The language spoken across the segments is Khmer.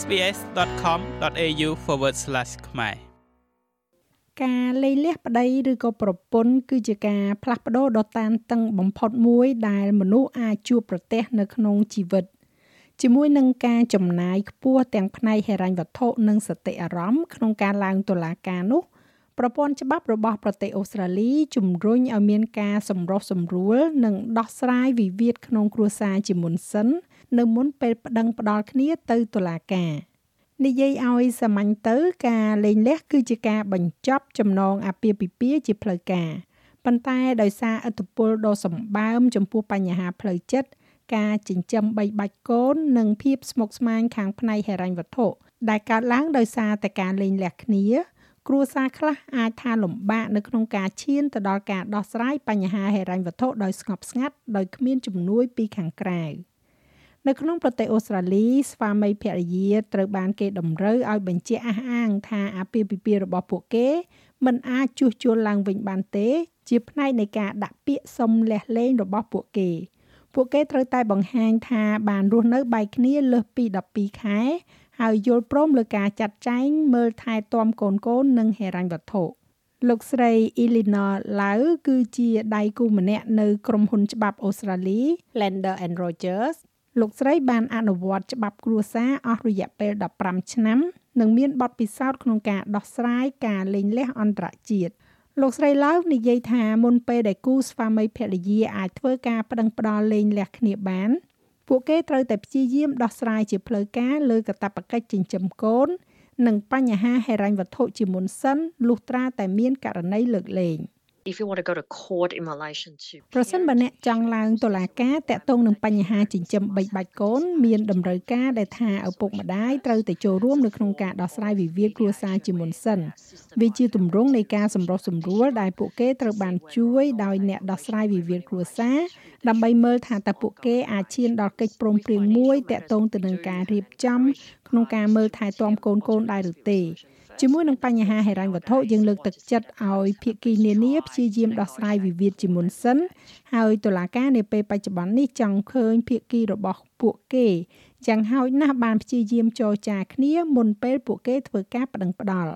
sbs.com.au/ ខ្មែរការលែងលះប្តីឬក៏ប្រពន្ធគឺជាការផ្លាស់ប្ដូរដ៏តានតឹងបំផុតមួយដែលមនុស្សអាចជួបប្រទះនៅក្នុងជីវិតជាមួយនឹងការចំណាយខ្ពស់ទាំងផ្នែកហិរញ្ញវត្ថុនិងសតិអារម្មណ៍ក្នុងការឡើងតុលាការនោះ ប្រព័ន្ធច្បាប់របស់ប្រទេសអូស្ត្រាលីជំរុញឲ្យមានការសម្រុះសម្រួលនិងដោះស្រាយវិវាទក្នុងគ្រួសារជាមុនសិន នៅមុនពេលប្តឹងផ្ដាល់គ្នាទៅតុលាការនិយាយឲ្យសាមញ្ញទៅការលែងលះគឺជាការបញ្ចប់ចំណងអាពាហ៍ពិពាហ៍ជាផ្លូវការប៉ុន្តែដោយសារឥទ្ធិពលដ៏សម្បើមចំពោះបញ្ហាផ្លូវចិត្តការចិញ្ចឹមបីបាច់កូននិងភាពស្មុគស្មាញខាងផ្នែកហិរញ្ញវត្ថុដែលកើតឡើងដោយសារតែការលែងលះគ្នា គ្រួសារខ្លះអាចថាលំបាកនៅក្នុងការឈានទៅដល់ការដោះស្រាយបញ្ហាហិរញ្ញវត្ថុដោយស្ងប់ស្ងាត់ដោយគ្មានជំនួយពីខាងក្រៅនៅក្នុងប្រទេសអូស្ត្រាលីស្វាមីភរិយាត្រូវបានគេតម្រូវឲ្យបញ្ជាក់អះអាងថាអាពាហ៍ពិពាហ៍របស់ពួកគេមិនអាចជួសជុលឡើងវិញបានទេ ជាផ្នែកនៃការដាក់ពាក្យសុំលះលែងរបស់ពួកគេ ពួកគេត្រូវតែបង្ហាញថាបានរស់នៅបែកគ្នាលើសពី12ខែ ហើយយល់ព្រមលើការចាត់ចែងមើលថែទាំកូនកូននិងហិរញ្ញវត្ថុលោកស្រី Eleanor Lau គឺជាដៃគូម្នាក់នៅក្រុមហ៊ុនច្បាប់អូស្ត្រាលី Lander and Rogers លោកស្រីបានអនុវត្តច្បាប់គ្រួសារអស់រយៈពេល15ឆ្នាំនិងមានបទពិសោធន៍ក្នុងការដោះស្រាយការលែងលះអន្តរជាតិលោកស្រីឡៅនិយាយថាមុនពេលដែលគូស្វាមីភរិយាអាចធ្វើការប្តឹងផ្តល់លែងលះគ្នាបាន ពួកគេត្រូវតែព្យាយាមដោះស្រាយជាផ្លូវការលើកាតព្វកិច្ចចិញ្ចឹមកូន និងបញ្ហាហិរញ្ញវត្ថុជាមុនសិនលុះត្រាតែមានករណីលើកលែង។ if you want to go to court in relation to ប្រសិនបើអ្នកចង់ឡើងតុលាការតាក់ទងនឹងបញ្ហាចិញ្ចឹមបីបាច់កូនមានតម្រូវការដែលថាឪពុកម្ដាយត្រូវតែចូលរួមនៅក្នុងការដោះស្រាយវិវាទគ្រួសារជាមុនសិនវាជាទម្រង់នៃការសម្រុះសម្រួលដែលពួកគេត្រូវបានជួយដោយអ្នកដោះស្រាយវិវាទគ្រួសារដើម្បីមើលថាតើពួកគេអាចឈានដល់កិច្ចព្រមព្រៀងមួយតាក់ទងទៅនឹងការរៀបចំក្នុងការមើលថែទាំកូនកូនដែរឬទេ ជាមួយនឹងបញ្ហាហិរញ្ញវត្ថុយើងលើកទឹកចិត្តឲ្យភាគីនានាព្យាយាមដោះស្រាយវិវាទជាមុនសិនហើយតុលាការនាពេលបច្ចុប្បន្ននេះចង់ឃើញភាគីរបស់ពួកគេយ៉ាងហោចណាស់បានព្យាយាមចរចាគ្នាមុនពេលពួកគេធ្វើការប្តឹងផ្តល់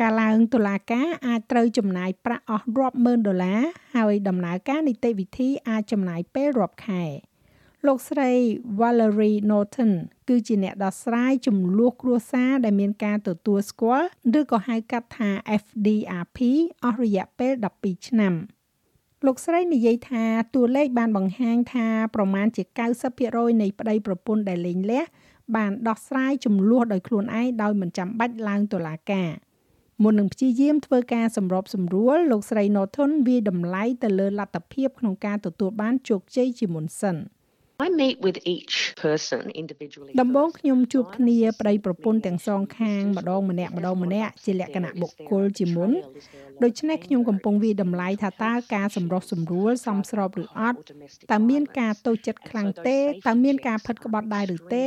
ការឡើងតុលាការអាចត្រូវចំណាយប្រាក់អស់រាប់ម៉ឺនដុល្លារហើយដំណើរការនីតិវិធីអាចចំណាយពេលរាប់ខែ។ លោកស្រី Valerie Norton គឺជាអ្នកដោះស្រាយចំនួនគ្រួសារដែលមានការទទួលស្គាល់ឬក៏ហៅកាត់ថា FDRP អស់រយៈពេល12ឆ្នាំលោកស្រីនិយាយថាតួលេខបានបង្ហាញថាប្រមាណជា90%នៃប្តីប្រពន្ធដែលលែងលះបានដោះស្រាយចំនួនដោយខ្លួនឯងដោយមិនចាំបាច់ឡើងតុលាការមុននឹងព្យាយាមធ្វើការសម្របសម្រួលលោកស្រី Norton វាតម្លៃទៅលើលទ្ធភាពក្នុងការទទួលបានជោគជ័យជាមុនសិន។ I meet with each person individually ដំបូងខ្ញុំជួបគ្នាប្តីប្រពន្ធទាំងសងខាងម្ដងម្នាក់ម្ដងម្នាក់ជាលក្ខណៈបុគ្គលជាមុនដូច្នេះខ្ញុំកំពុងវិតម្លៃថាតើការសម្រុះសម្រួលសមស្របឬអត់តើមានការតូចចិត្តខ្លាំងទេតើមានការផិតក្បត់ដែរឬទេ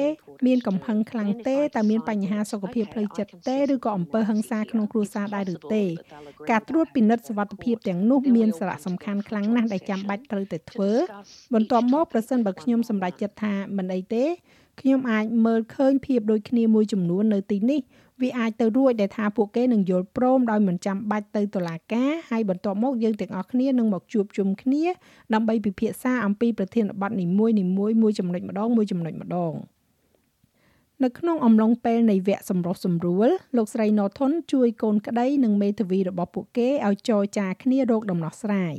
មានកំហឹងខ្លាំងទេតើមានបញ្ហាសុខភាពផ្លូវចិត្តទេឬក៏អំពើហិង្សាក្នុងគ្រួសារដែរឬទេ ការត្រួតពិនិត្យសុវត្ថិភាពទាំងនោះមានសារៈសំខាន់ខ្លាំងណាស់ដែលចាំបាច់ត្រូវតែធ្វើបន្ទាប់មកប្រសិនបើខ្ញុំសម្រេចចិត្តថាមិនអីទេខ្ញុំអាចមើលឃើញភាពដូចគ្នាមួយចំនួននៅទីនេះវាអាចទៅរួចដែលថាពួកគេនឹងយល់ព្រមដោយមិនចាំបាច់ទៅតុលាការហើយបន្ទាប់មកយើងទាំងអស់គ្នានឹងមកជួបជុំគ្នាដើម្បីពិភាក្សាអំពីប្រធានបទនីមួយនីមួយមួយចំណុចម្ដងមួយចំណុចម្ដងនៅក្នុងអំឡុងពេលនៃវគ្គសម្រុះសម្រួលលោកស្រី Norton ជួយកូនក្តីនិងមេធាវីរបស់ពួកគេឲ្យចរចាគ្នារកដំណោះស្រាយ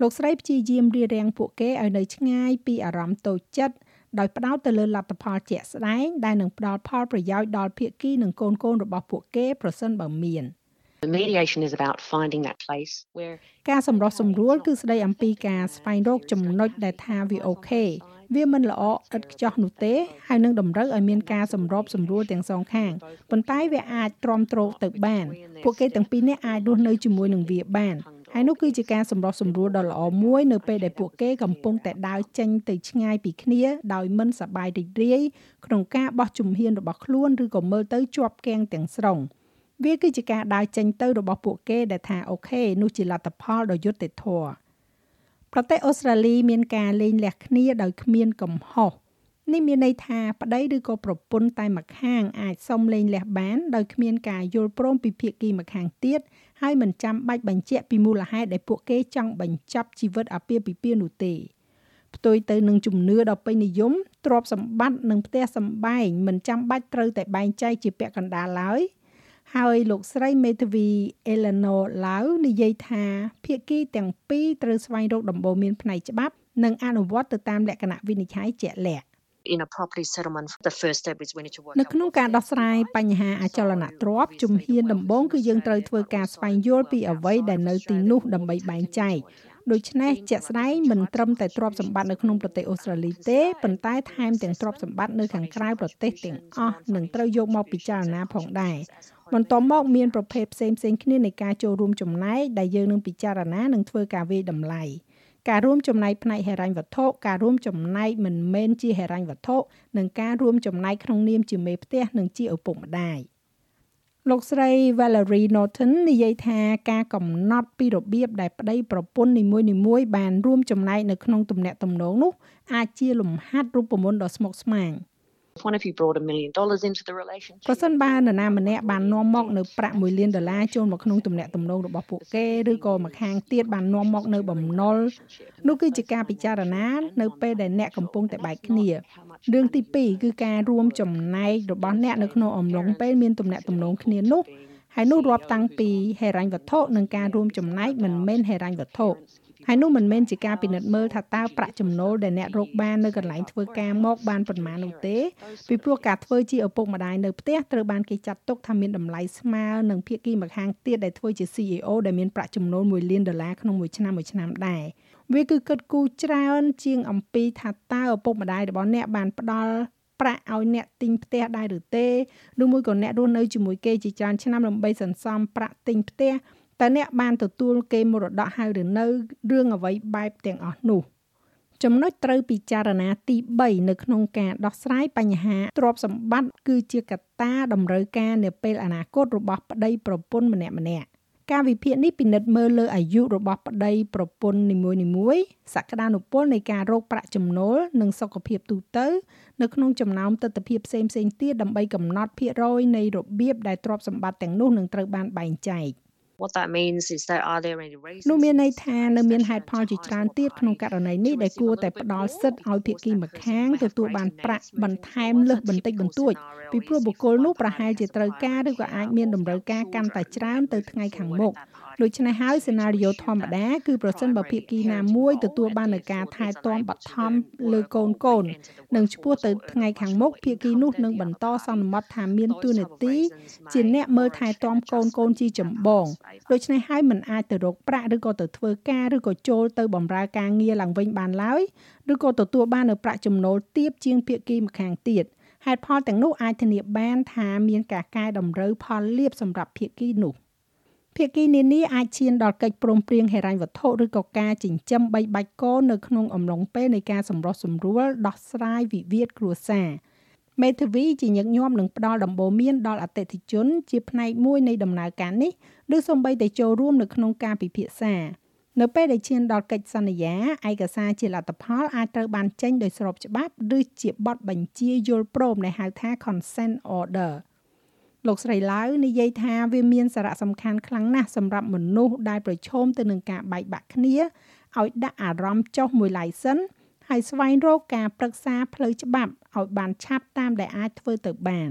លោកស្រីព្យាយាមរៀបរៀងពួកគេឲ្យនៅឆ្ងាយពីអារម្មណ៍តូចចិត្តដោយផ្ដោតទៅលើលទ្ធផលជាក់ស្ដែងដែលនឹងផ្ដល់ផលប្រយោជន៍ដល់ភាគីនិងកូនកូនរបស់ពួកគេប្រសិនបើមាន The mediation is about finding that place where ការសម្រុះសម្រួលគឺស្ដីអំពីការស្វែងរកចំណុចដែលថាវាអូខេវាមិនល្អឥតខ្ចោះនោះទេហើយនឹងតម្រូវឲ្យមានការសម្របសម្រួលទាំងសងខាងប៉ុន្តែវាអាចទ្រាំទ្រទៅបានពួកគេទាំងពីរនាក់អាចរស់នៅជាមួយនឹងវាបាន ហើយនោះគឺជាការសម្រុះសម្រួលដ៏ល្អមួយនៅពេលដែលពួកគេកំពុងតែដើរចេញទៅឆ្ងាយពីគ្នាដោយមិនសប្បាយរីករាយក្នុងការបោះជំហានរបស់ខ្លួនឬក៏មើលទៅជាប់គាំងទាំងស្រុងវាគឺជាការដើរចេញទៅរបស់ពួកគេដែលថាអូខេនោះជាលទ្ធផលដ៏យុត្តិធម៌ប្រទេសអូស្ត្រាលីមានការលេងលះគ្នាដោយគ្មានកំហុសនេះមានន័យថាប្តីឬក៏ប្រពន្ធតែម្ខាងអាចសុំលេងលះបានដោយគ្មានការយល់ព្រមពីភាគីម្ខាងទៀត ហើយមិនចាំបាច់បញ្ជាក់ពីមូលហេតុដែលពួកគេចង់បញ្ចប់ជីវិតអាពាហ៍ពិពាហ៍នោះទេផ្ទុយទៅនឹងជំនឿដ៏ពេញនិយមទ្រព្យសម្បត្តិនិងផ្ទះសម្បែងមិនចាំបាច់ត្រូវតែបែងចែកជាពាក់កណ្ដាលឡើយហើយលោកស្រីមេធាវី Eleanor Lau និយាយថាភាគីទាំងពីរត្រូវស្វែងរកដំបូន្មានផ្នែកច្បាប់ និងអនុវត្តទៅតាមលក្ខណៈវិនិច្ឆ័យជាក់លាក់ in a property settlement the first step is we need to work នៅក្នុងការដោះស្រាយបញ្ហាអចលនទ្រព្យជំហានដំបូងគឺយើងត្រូវធ្វើការស្វែងយល់ពីអ្វីដែលនៅទីនោះដើម្បីបែងចែកដូច្នេះជាក់ស្ដែងមិនត្រឹមតែទ្រព្យសម្បត្តិនៅក្នុងប្រទេសអូស្ត្រាលីទេប៉ុន្តែថែមទាំងទ្រព្យសម្បត្តិនៅខាងក្រៅប្រទេសទាំងអស់នឹងត្រូវយកមកពិចារណាផងដែរបន្ទាប់មកមានប្រភេទផ្សេងផ្សេងគ្នានៃការចូលរួមចំណែកដែលយើងនឹងពិចារណានិងធ្វើការវិយតម្លៃ ការរួមចំណែកផ្នែកហិរញ្ញវត្ថុការរួមចំណែកមិនមែនជាហិរញ្ញវត្ថុនិងការរួមចំណែកក្នុងនាមជាមេផ្ទះនិងជាឪពុកម្ដាយលោកស្រី Valerie Norton និយាយថាការកំណត់ពីរបៀបដែលប្តីប្រពន្ធនីមួយៗបានរួមចំណែកនៅក្នុងទំនាក់ទំនងនោះអាចជាលំហាត់រូបមន្តដ៏ស្មុគស្មាញ។ one of you brought a million dollars into the relationship ប្រសិនបើនរណាម្នាក់បាននាំមកនៅប្រាក់1លានដុល្លារចូលមកក្នុងទំនាក់ទំនងរបស់ពួកគេឬក៏ម្ខាងទៀតបាននាំមកនៅបំណុលនោះគឺជាការពិចារណានៅពេលដែលអ្នកកំពុងតែបែកគ្នារឿងទី2គឺការរួមចំណែករបស់អ្នកនៅក្នុងអំឡុងពេលមានទំនាក់ទំនងគ្នានោះហើយនោះរាប់តាំងពីហេរញ្ញវត្ថុនិងការរួមចំណែកមិនមែនហេរញ្ញវត្ថុ ហើយនោះមិនមែនជាការពិនិត្យមើលថាតើប្រាក់ចំណូលដែលអ្នករកបាននៅកន្លែងធ្វើការមកបានប៉ុន្មាននោះទេពីព្រោះការធ្វើជាឪពុកម្ដាយនៅផ្ទះត្រូវបានគេចាត់ទុកថាមានតម្លៃស្មើនឹងភាគីម្ខាងទៀតដែលធ្វើជា CEO ដែលមានប្រាក់ចំណូល1លានដុល្លារក្នុងមួយឆ្នាំមួយឆ្នាំដែរវាគឺគិតគូរច្រើនជាងអំពីថាតើឪពុកម្ដាយរបស់អ្នកបានផ្ដល់ប្រាក់ឲ្យអ្នកទិញផ្ទះដែរឬទេឬមួយក៏អ្នករស់នៅជាមួយគេជាច្រើនឆ្នាំដើម្បីសន្សំប្រាក់ទិញផ្ទះ តើអ្នកបានទទួលគេមរតកហើយឬនៅរឿងអ្វីបែបទាំងអស់នោះចំណុចត្រូវពិចារណាទី3នៅក្នុងការដោះស្រាយបញ្ហាទ្រព្យសម្បត្តិគឺជាកត្តាតម្រូវការនាពេលអនាគតរបស់ប្តីប្រពន្ធម្នាក់ម្នាក់ការវិភាគនេះពិនិត្យមើលលើអាយុរបស់ប្តីប្រពន្ធនីមួយៗសក្តានុពលនៃការរកប្រាក់ចំណូលនិងសុខភាពទូទៅនៅក្នុងចំណោមទស្សនវិជ្ជាផ្សេងៗទៀតដើម្បីកំណត់ភាគរយនៃរបៀបដែលទ្រព្យសម្បត្តិទាំងនោះនឹងត្រូវបានបែងចែក what that means is that are there any reasons នោះមានន័យថានៅមានហេតុផលជាច្រើនទៀតក្នុងករណីនេះដែលគួរតែផ្ដល់សិទ្ធិឲ្យភាគីម្ខាងទទួលបានប្រាក់បន្ថែមលើសបន្តិចបន្តួចពីព្រោះបុគ្គលនោះប្រហែលជាត្រូវការឬក៏អាចមានតម្រូវការកាន់តែច្រើនទៅថ្ងៃខាងមុខដូច្នេះហើយសេណារីយ៉ូធម្មតាគឺប្រសិនបើភាគីណាមួយទទួលបាននូវការថែទាំបឋមលើកូនកូននិងឆ្ពោះទៅថ្ងៃខាងមុខភាគីនោះនឹងបន្តសន្មត់ថាមានទួនាទីជាអ្នកមើលថែទាំកូនកូនជាចម្បងដូច្នេះហើយមិនអាចទៅរកប្រាក់ឬក៏ទៅធ្វើការឬក៏ចូលទៅបម្រើការងារឡើងវិញបានឡើយឬក៏ទទួលបាននូវប្រាក់ចំណូលទាបជាងភាគីម្ខាងទៀតហេតុផលទាំងនោះអាចធានាបានថាមានការកែតម្រូវផលលាភសម្រាប់ភាគីនោះភាគីនានាអាចឈានដល់កិច្ចព្រមព្រៀងហិរញ្ញវត្ថុឬក៏ការចិញ្ចឹមបីបាច់កូននៅក្នុងអំឡុងពេលនៃការសម្រុះសម្រួលដោះស្រាយវិវាទគ្រួសារ មេធាវីជាញឹកញាប់នឹងផ្ដល់ដំបូន្មានដល់អតិថិជន ជាផ្នែកមួយនៃដំណើរការនេះឬសូម្បីតែចូលរួមនៅក្នុងការពិភាក្សានៅពេលដែលឈានដល់កិច្ចសន្យាឯកសារជាលទ្ធផលអាចត្រូវបានចេញដោយស្របច្បាប់ឬជាបទបញ្ជាយល់ព្រមដែលហៅថា consent order លោកស្រីឡាវនិយាយថាវាមានសារៈសំខាន់ខ្លាំងណាស់សម្រាប់មនុស្សដែលប្រឈមទៅនឹងការបែកបាក់គ្នាឲ្យដាក់អារម្មណ៍ចុះមួយ license ហើយស្វែងរកការប្រឹក្សាផ្លូវច្បាប់ឲ្យបានឆាប់តាមដែលអាចធ្វើទៅបាន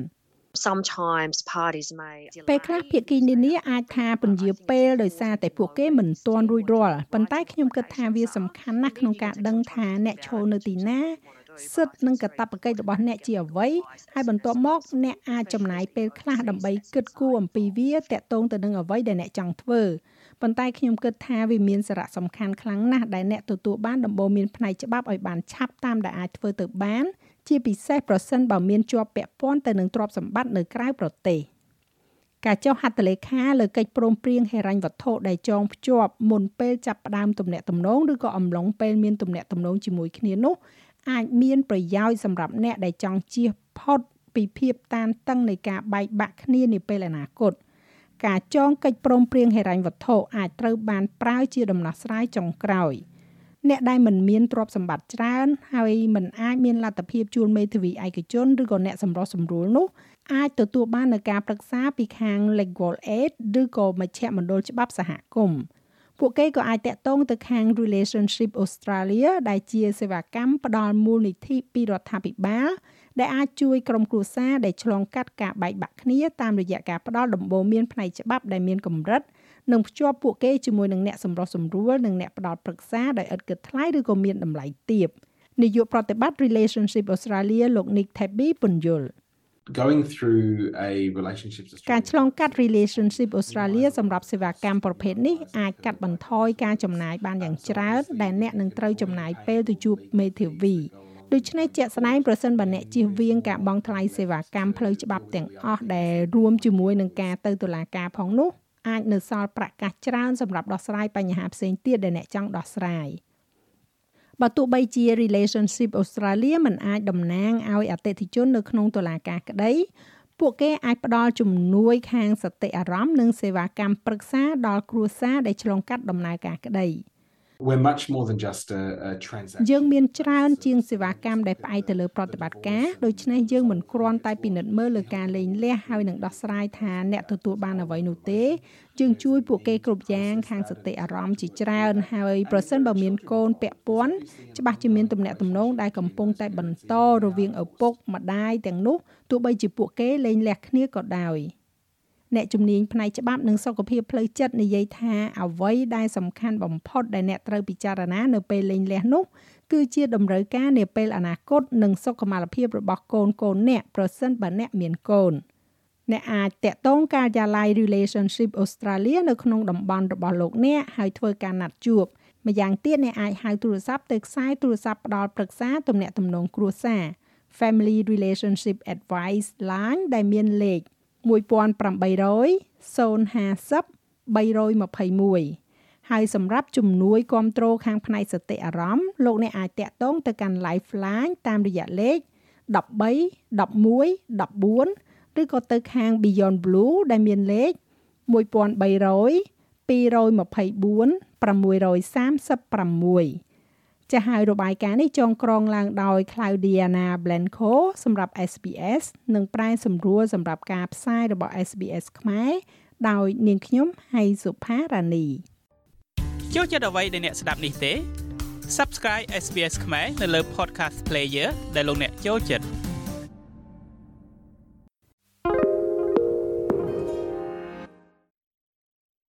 sometimes parties may ពេលខ្លះភាគីនានាអាចថាពន្យាពេលដោយសារតែពួកគេមិនទាន់រួចរាល់ប៉ុន្តែខ្ញុំគិតថាវាសំខាន់ណាស់ក្នុងការដឹងថាអ្នកឈរនៅទីណាសិទ្ធិនិងកាតព្វកិច្ចរបស់អ្នកជាអ្វីហើយបន្ទាប់មកអ្នកអាចចំណាយពេលខ្លះដើម្បីគិតគូរអំពីវាតាក់ទងទៅនឹងអ្វីដែលអ្នកចង់ធ្វើ ប៉ុន្តែខ្ញុំគិតថាវាមានសារៈសំខាន់ខ្លាំងណាស់ដែលអ្នកទទួលបានដំបូន្មានផ្នែកច្បាប់ឲ្យបានឆាប់តាមដែលអាចធ្វើទៅបានជាពិសេសប្រសិនបើមានជាប់ពាក់ព័ន្ធទៅនឹងទ្រព្យសម្បត្តិនៅក្រៅប្រទេសការចុះហត្ថលេខាលើកិច្ចព្រមព្រៀងហិរញ្ញវត្ថុដែលចងភ្ជាប់មុនពេលចាប់ផ្ដើមទំនាក់ទំនងឬក៏អំឡុងពេលមានទំនាក់ទំនងជាមួយគ្នានោះអាចមានប្រយោជន៍សម្រាប់អ្នកដែលចង់ជៀសផុតពីភាពតានតឹងនៃការបែកបាក់គ្នានាពេលអនាគត ការចងកិច្ចព្រមព្រៀងហិរញ្ញវត្ថុអាចត្រូវបានប្រើជាដំណោះស្រាយចុងក្រោយ។អ្នកដែលមិនមានទ្រព្យសម្បត្តិច្រើនហើយមិនអាចមានលទ្ធភាពជួលមេធាវីឯកជនឬក៏អ្នកសម្រុះសម្រួលនោះអាចទទួលបាននូវការប្រឹក្សាពីខាង Legal Aid ឬក៏មជ្ឈមណ្ឌលច្បាប់សហគមន៍ពួកគេក៏អាចតាក់ទងទៅខាង Relationship Australia ដែលជាសេវាកម្មផ្ដល់មូលនិធិពីរដ្ឋាភិបាល ដែលអាចជួយក្រុមគ្រួសារដែលឆ្លងកាត់ការបែកបាក់គ្នាតាមរយៈការផ្ដល់ដំបូន្មានផ្នែកច្បាប់ដែលមានកម្រិតនិងភ្ជាប់ពួកគេជាមួយនឹងអ្នកសម្រុះសម្រួលនិងអ្នកផ្ដល់ប្រឹក្សាដោយឥតគិតថ្លៃឬក៏មានតម្លៃទាបនាយកប្រតិបត្តិ Relationship Australia លោក Nick Tabby ពន្យល់ going through a relationships ការឆ្លងកាត់ relationship Australia សម្រាប់សេវាកម្មប្រភេទនេះអាចកាត់បន្ថយការចំណាយបានយ៉ាងច្រើនដែលអ្នកនឹងត្រូវចំណាយពេលទៅជួបមេធាវី ដូច្នេះជាក់ស្ដែងប្រសិនបើអ្នកជៀសវាងការបង់ថ្លៃសេវាកម្មផ្លូវច្បាប់ទាំងអស់ដែលរួមជាមួយនឹងការទៅតុលាការផងនោះអាចនៅសល់ប្រាក់កាសច្រើនសម្រាប់ដោះស្រាយបញ្ហាផ្សេងទៀតដែលអ្នកចង់ដោះស្រាយបើទោះបីជា relationship Australia មិនអាចតំណាងឲ្យអតិថិជននៅក្នុងតុលាការក្តីពួកគេអាចផ្ដល់ជំនួយខាងសតិអារម្មណ៍និងសេវាកម្មប្រឹក្សាដល់គ្រួសារដែលឆ្លងកាត់ដំណើរការក្តី។ we're much more than just a, a transaction យើងមានច្រើនជាងសេវាកម្មដែលផ្អែកទៅលើប្រតិបត្តិការដូច្នេះយើងមិនគ្រាន់តែពិនិត្យមើលលើការលេងលះហើយនឹងដោះស្រាយថាអ្នកទទួលបានអ្វីនោះទេយើងជួយពួកគេគ្រប់យ៉ាងខាងសតិអារម្មណ៍ជាច្រើនហើយប្រសិនបើមានកូនពាក់ព័ន្ធច្បាស់ជាមានទំនាក់ទំនងដែលកំពុងតែបន្តរវាងឪពុកម្ដាយទាំងនោះទោះបីជាពួកគេលែងលះគ្នាក៏ដោយ។ អ្នកជំនាញផ្នែកច្បាប់និងសុខភាពផ្លូវចិត្តនិយាយថាអ្វីដែលសំខាន់បំផុតដែលអ្នកត្រូវពិចារណានៅពេលលេងលះនោះគឺជាតម្រូវការនាពេលអនាគតនិងសុខុមាលភាពរបស់កូនកូនអ្នកប្រសិនបើអ្នកមានកូនអ្នកអាចតាក់ទងការិយាល័យ Relationship Australia នៅក្នុងតំបន់របស់លោកអ្នកហើយធ្វើការណាត់ជួបម្យ៉ាងទៀតអ្នកអាចហៅទូរស័ព្ទទៅខ្សែទូរស័ព្ទផ្ដល់ប្រឹក្សាទំនាក់ទំនងគ្រួសារ Family Relationship Advice Line ដែលមានលេខ 1800 050 321ហើយសម្រាប់ជំនួយគ្រប់គ្រងខាងផ្នែកសតិអារម្មណ៍លោកអ្នកអាចតាក់ទងទៅកាន់ Lifeline តាមរយៈលេខ13 11 14ឬក៏ទៅខាង Beyond Blue ដែលមានលេខ1300 224 636 ចាស់ហើយរបាយការណ៍នេះចងក្រងឡើងដោយ Claudiana Blanco សម្រាប់ SBS និងប្រែសម្រួលសម្រាប់ការផ្សាយរបស់ SBS ខ្មែរដោយនាងខ្ញុំហៃសុផារ៉ានីចូលចិត្តអ្វីដែលអ្នកស្ដាប់នេះទេ Subscribe SBS ខ្មែរនៅលើ Podcast Player ដែលលោកអ្នកចូលចិត្ត